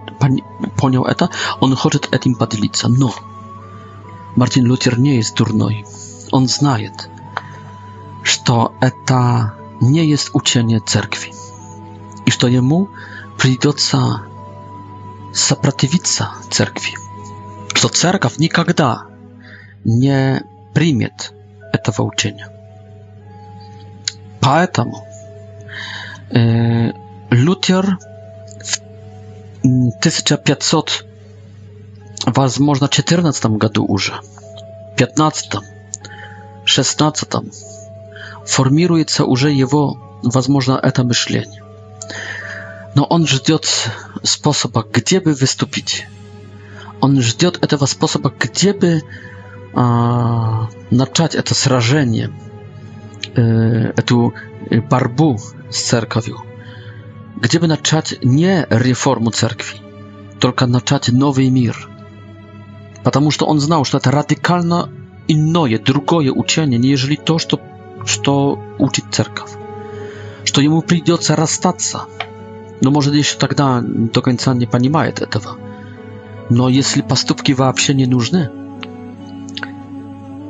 понял это, он хочет этим поделиться. Но Мартин Лютер не есть дурной. Он знает, что это не есть учение церкви. И что ему придется сопротивиться церкви, что церковь никогда не примет этого учения. Поэтому э, Лютер в 1500, возможно, 14 году уже, 15, 16 формируется уже его, возможно, это мышление. Но он ждет способа, где бы выступить. Он ждет этого способа, где бы а, начать это сражение, э, эту борьбу с церковью. Где бы начать не реформу церкви, только начать новый мир. Потому что он знал, что это радикально иное, другое учение, нежели то, что, что учит церковь. Что ему придется расстаться – no może jeszcze тогда tak do końca nie pani panimaje tego. No jeśli pastówki w ogóle nie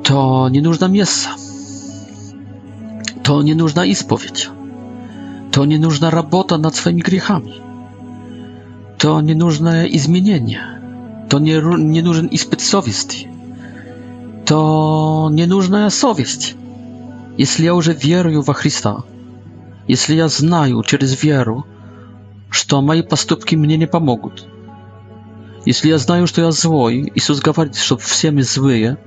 to nie нужна miejsca. To nie нужна ispowiedź. To nie нужна работа nad swoimi grzechami. To nie нужно изменение. To nie nie нужен испытсовести. To nie нужна совесть. Jeśli ja już wierzę w Chrystusa, jeśli ja znaję przez wiarę что мои поступки мне не помогут. Если я знаю, что я злой, Иисус говорит, что все мы злые,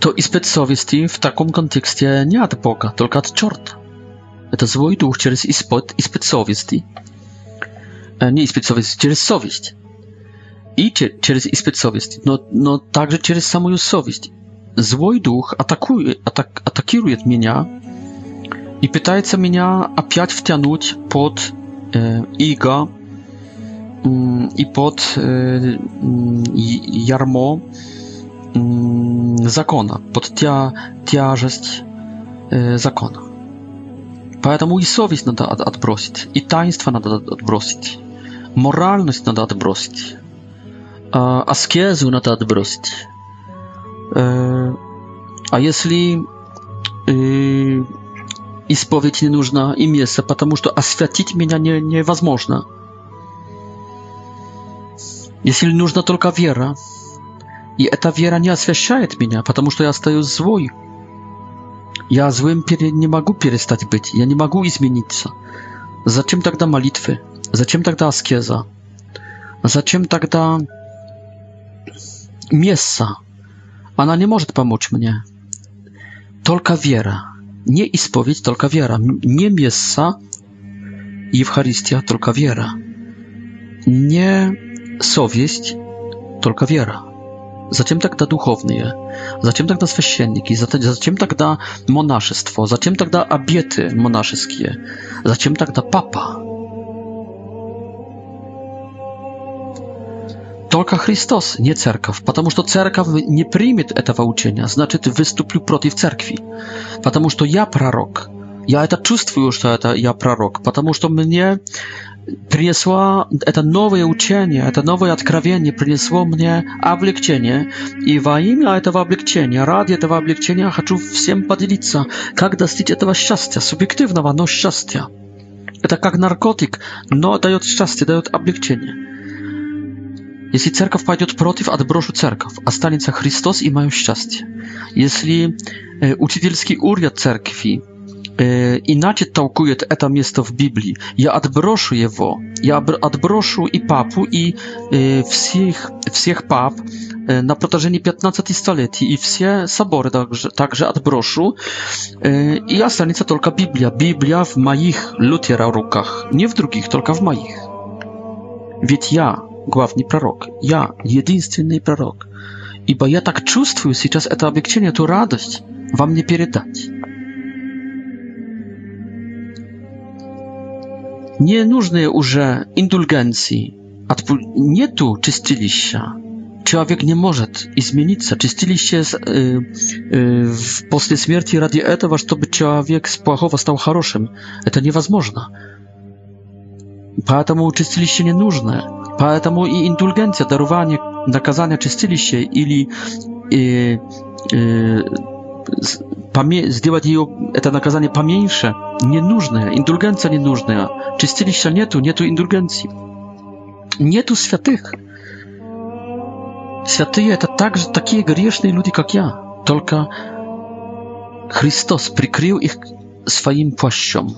то испыт совести в таком контексте не от Бога, только от черта. Это злой дух через испыт, испыт совести. Э, не испыт совести, через совесть. И через испыт совести, но, но также через самую совесть. Злой дух атакует, атак, атакирует меня и пытается меня опять втянуть под i go i pod jarmo закона, под тя, тяжесть закона. Поэтому и совесть надо от, отбросить, и таинство надо отбросить, моральность надо отбросить, аскезу надо отбросить. А если исповедь не нужна и место, потому что освятить меня не, невозможно. Если нужна только вера, и эта вера не освящает меня, потому что я остаюсь злой. Я злым пере... не могу перестать быть, я не могу измениться. Зачем тогда молитвы? Зачем тогда аскеза? Зачем тогда месса? Она не может помочь мне. Только вера. nie ispowiedź, tylko wiara. Nie miesa i Eucharystia, tylko wiara. Nie sowieść, tylko wiara. Zatem tak da duchowny je, za zatem tak da za zatem tak da za zatem tak da abiety za zatem tak da papa. только Христос, не церковь, потому что церковь не примет этого учения, значит, выступлю против церкви, потому что я пророк. Я это чувствую, что это я пророк, потому что мне принесло это новое учение, это новое откровение принесло мне облегчение. И во имя этого облегчения, ради этого облегчения я хочу всем поделиться, как достичь этого счастья, субъективного, но счастья. Это как наркотик, но дает счастье, дает облегчение. Jeśli cerkaw pójdzie odprotyw, ad broszu cerkaw, a stanie się Chrystus i mają szczęście. Jeśli e, uczycielski uriad cerkwi e, inaczej tałkuje to eta miejsce w Biblii, ja odbroszu je wo, ja odbroszu i papu i e, wszystkich, wszystkich pap e, na protażeni 15 stuleci i wszystkie sabory także, także odbroszu, e, i a stanie się tylko Biblia. Biblia w moich lutierach rukach. Nie w drugich, tylko w moich. Więc ja, главный пророк. Я единственный пророк. Ибо я так чувствую сейчас это облегчение, эту радость вам не передать. Не нужны уже индульгенции. Нету чистилища. Человек не может измениться. Чистилище э, э, после смерти ради этого, чтобы человек с плохого стал хорошим. Это невозможно. Поэтому чистилище не нужно. Поэтому и индульгенция, дарование наказания чистилища или э, э, сделать ее, это наказание поменьше, ненужное, индульгенция ненужная. Чистилища нету, нету индульгенции. Нету святых. Святые это также такие грешные люди, как я. Только Христос прикрыл их своим плащом.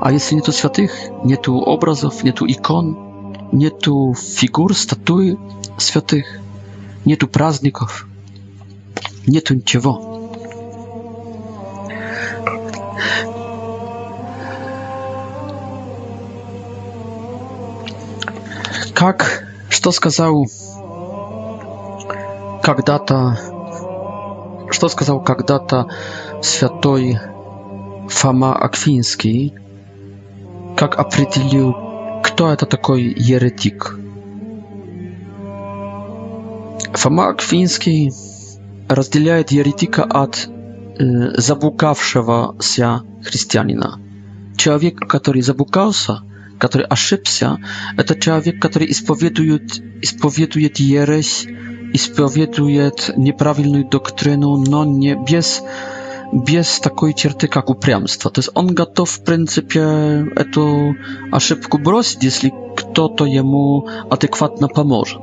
А если нету святых, нету образов, нету икон, нету фигур, статуи святых, нету праздников, нету ничего. Как, что сказал когда-то, что сказал когда-то святой Фома Аквинский, как определил кто это такой еретик. Фома Аквинский разделяет еретика от э, забукавшегося христианина. Человек, который забукался, который ошибся, это человек, который исповедует, исповедует ересь, исповедует неправильную доктрину, но не без без такой черты, как упрямство. То есть он готов, в принципе, эту ошибку бросить, если кто-то ему адекватно поможет.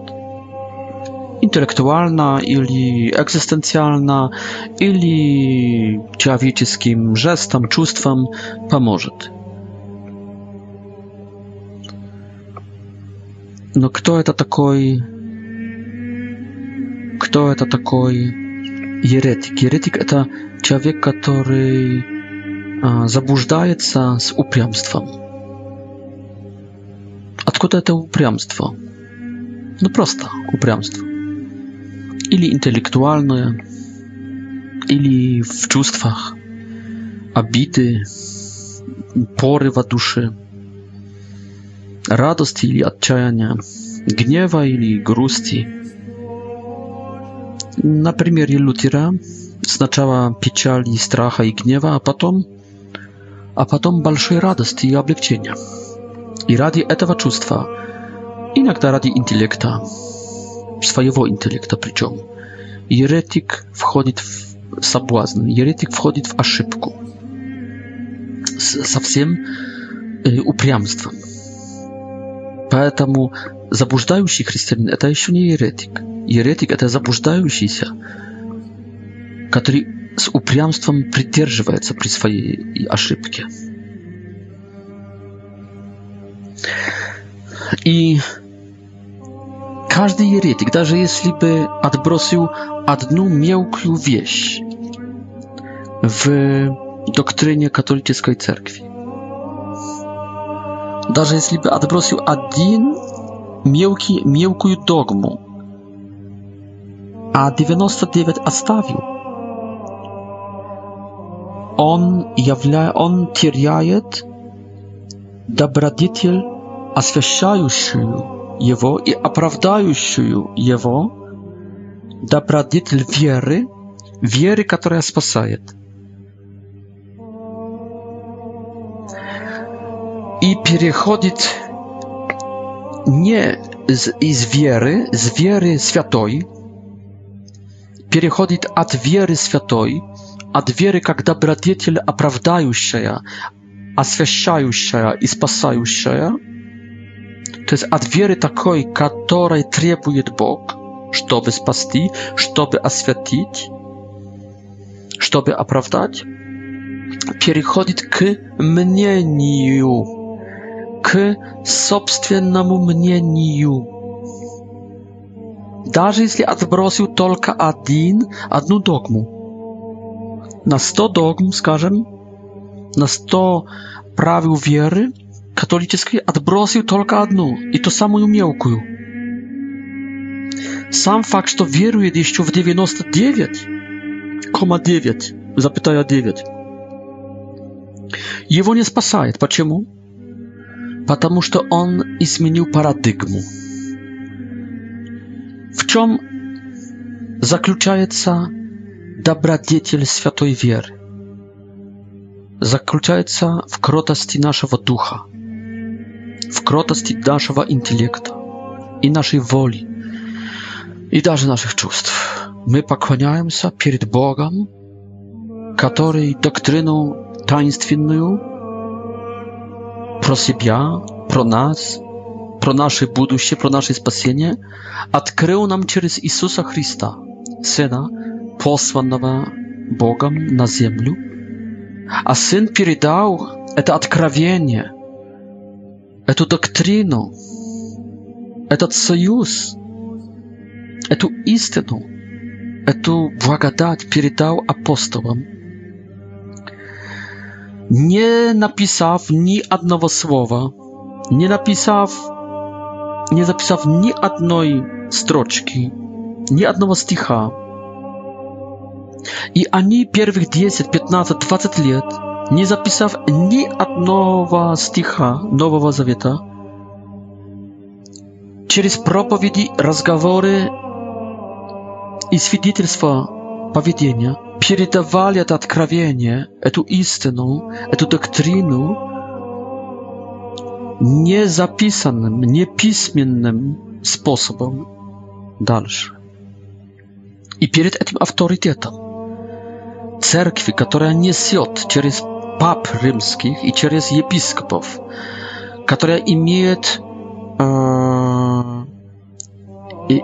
Интеллектуально или экзистенциально, или человеческим жестом, чувством поможет. Но кто это такой? Кто это такой еретик? Еретик это człowiek, który zabłudzaje się z upiamstwem. A skąd to upiamstwo? No prosta upiamstwo. Ili intelektualne, ili w czuciach, abity, porywa duszy, radości ili odczajania, gniewa ili grusti. Na przykład, lutera сначала печали, страха и гнева, а потом, а потом большой радости и облегчения. И ради этого чувства, иногда ради интеллекта, своего интеллекта причем, еретик входит в соблазн, еретик входит в ошибку со всем э, упрямством. Поэтому заблуждающий христианин – это еще не еретик. Еретик – это заблуждающийся, который с упрямством придерживается при своей ошибке. И каждый еретик, даже если бы отбросил одну мелкую вещь в доктрине католической церкви, даже если бы отбросил один мелкий, мелкую догму, а 99 оставил, он, явля... он теряет добродетель, освящающую его и оправдающую его добродетель веры, веры, которая спасает. И переходит не из, из веры, из веры святой, переходит от веры святой от веры, когда добродетель оправдающая, освящающая и спасающая, то есть от веры такой, которой требует Бог, чтобы спасти, чтобы освятить, чтобы оправдать, переходит к мнению, к собственному мнению. Даже если отбросил только один, одну догму – na sto dogm, скажем, na sto prawił wiery katolickiej, odbrosił tylko jedną i to samą umiełką. Sam fakt, że wieruje jeszcze w 99,9, zapytaja 9, jego nie spasaje. Dlaczego? Потому on он изменил парадигму. В чем заключается добродетель святой веры заключается в кротости нашего духа, в кротости нашего интеллекта и нашей воли, и даже наших чувств. Мы поклоняемся перед Богом, который доктрину таинственную про себя, про нас, про наше будущее, про наше спасение открыл нам через Иисуса Христа, Сына посланного Богом на землю, а Сын передал это откровение, эту доктрину, этот союз, эту истину, эту благодать передал апостолам, не написав ни одного слова, не написав, не записав ни одной строчки, ни одного стиха, и они первых 10, 15, 20 лет, не записав ни одного стиха Нового Завета, через проповеди, разговоры и свидетельства поведения передавали это откровение, эту истину, эту доктрину незаписанным, неписьменным способом дальше. И перед этим авторитетом. cerkwi, która несет через пап римских и через епископов, которая имеет э,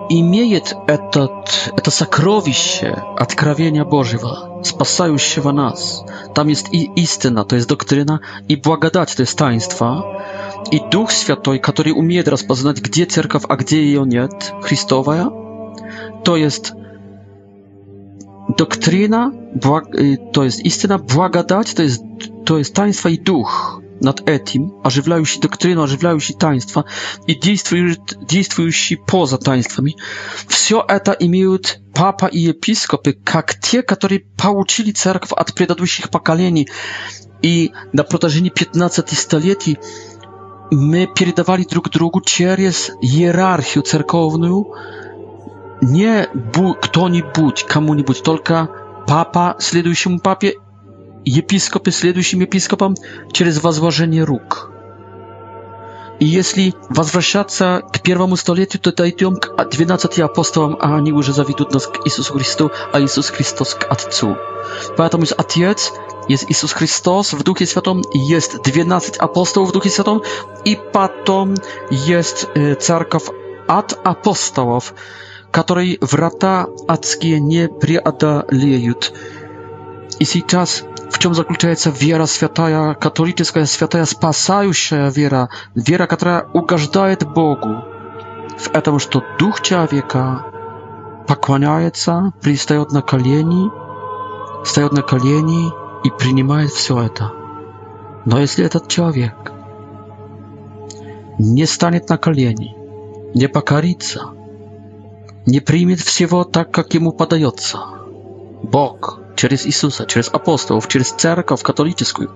имеет этот, это сокровище откровения Божьего, спасающего нас. Там есть и истина, то есть доктрина, и благодать, то есть таинство, и Дух Святой, который умеет распознать, где церковь, а где ее нет, Христовая. То есть doktryna y, to jest istyna, błagadać to jest, to jest taństwo i duch nad etim, ożywlają się doktryną, ożywlają się taństwa i działają się poza taństwami. Wszystko to imieją papa i episkopy, jak te, którzy pouczyli cerkw od przedadłych pokoleni i na protażeni 15 stuleci my передавали друг drugu przez hierarchię cerkowną, nie bu- kto nibudź, komu nibudź, tylko papa следующему papie, episkopy следующим episkopom, przez wazłożenie róg. I jeśli wazwraszacza k pierwszemu stuleciu, to dajtym k 12 apostołom, a nie już zawidut nas k Jezus Chrystus, a Jezus Chrystus k Atcu. Poatom jest Atiec, jest Jezus Chrystus w Duchu Świętym, jest 12 apostołów w Duchu Świętym, i potem jest e, y, cerkow at apostołów который врата адские не преодолеют. И сейчас в чем заключается вера святая, католическая святая, спасающая вера, вера, которая угождает Богу в этом, что дух человека поклоняется, пристает на колени, встает на колени и принимает все это. Но если этот человек не станет на колени, не покорится, не примет всего так, как ему подается. Бог через Иисуса, через апостолов, через церковь католическую.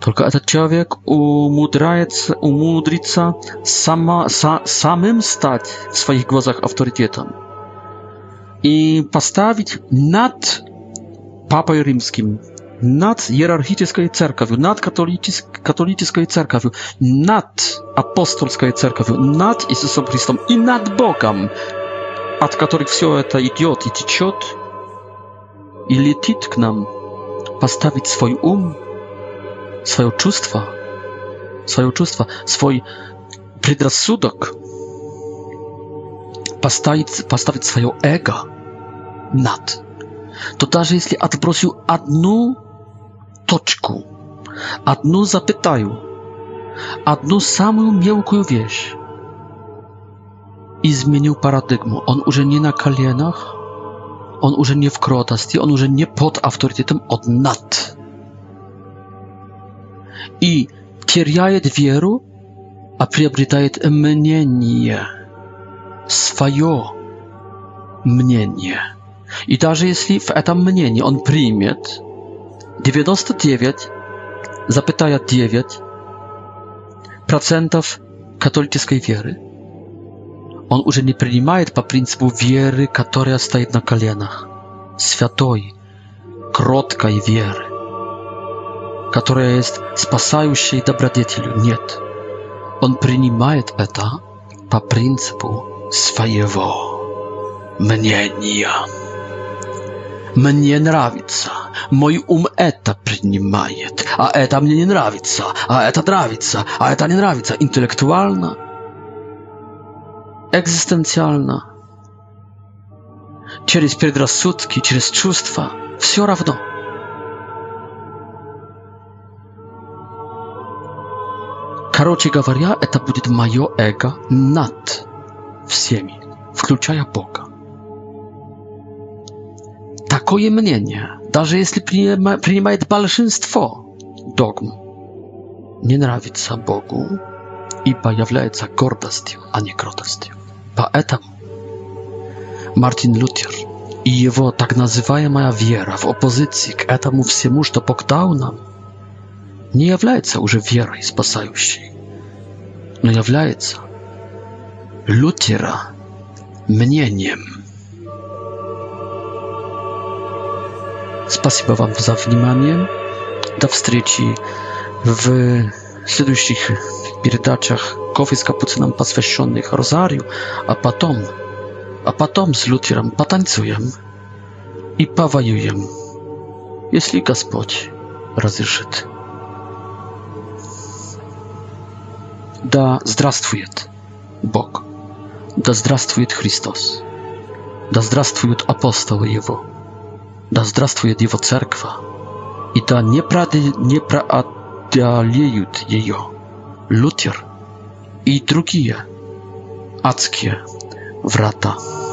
Только этот человек умудряется, умудрится сама, са, самым стать в своих глазах авторитетом и поставить над Папой Римским, над иерархической церковью, над католической, католической церковью, над апостольской церковью, над Иисусом Христом и над Богом, от которых все это идет и течет, и летит к нам, поставить свой ум, свое чувство, свое чувство, свой предрассудок, поставить, поставить свое эго над, то даже если отбросил одну точку, одну запятую, одну самую мелкую вещь, i zmienił paradygmę. On już nie na kolienach, on już nie w krotosti, on już nie pod autorytetem, od nad. I cierjaje wieru, a przyobrytaje mnienie, swoje mnienie. I даже jeśli w etam mnienie on przyjmie 99, zapytaja 9 procentów katolickiej wiery, Он уже не принимает по принципу веры, которая стоит на коленах, святой, кроткой веры, которая есть спасающей добродетелью. Нет, он принимает это по принципу своего мнения. Мне нравится, мой ум это принимает, а это мне не нравится, а это нравится, а это не нравится интеллектуально – экзистенциально. Через предрассудки, через чувства. Все равно. Короче говоря, это будет мое эго над всеми, включая Бога. Такое мнение, даже если принимает большинство догм, не нравится Богу, ибо является гордостью, а не кротостью поэтому Мартин Лютер и его так называемая вера в оппозиции к этому всему, что покдал нам, не является уже верой спасающей, но является Лютера мнением. Спасибо вам за внимание. До встречи в следующих передачах кофе с капуцином, посвященных Розарию, а потом, а потом с Лютером потанцуем и повоюем, если Господь разрешит. Да здравствует Бог! Да здравствует Христос! Да здравствуют апостолы Его! Да здравствует Его Церковь! И да не, прод... не проодолеют ее! Luther i другие адские врата.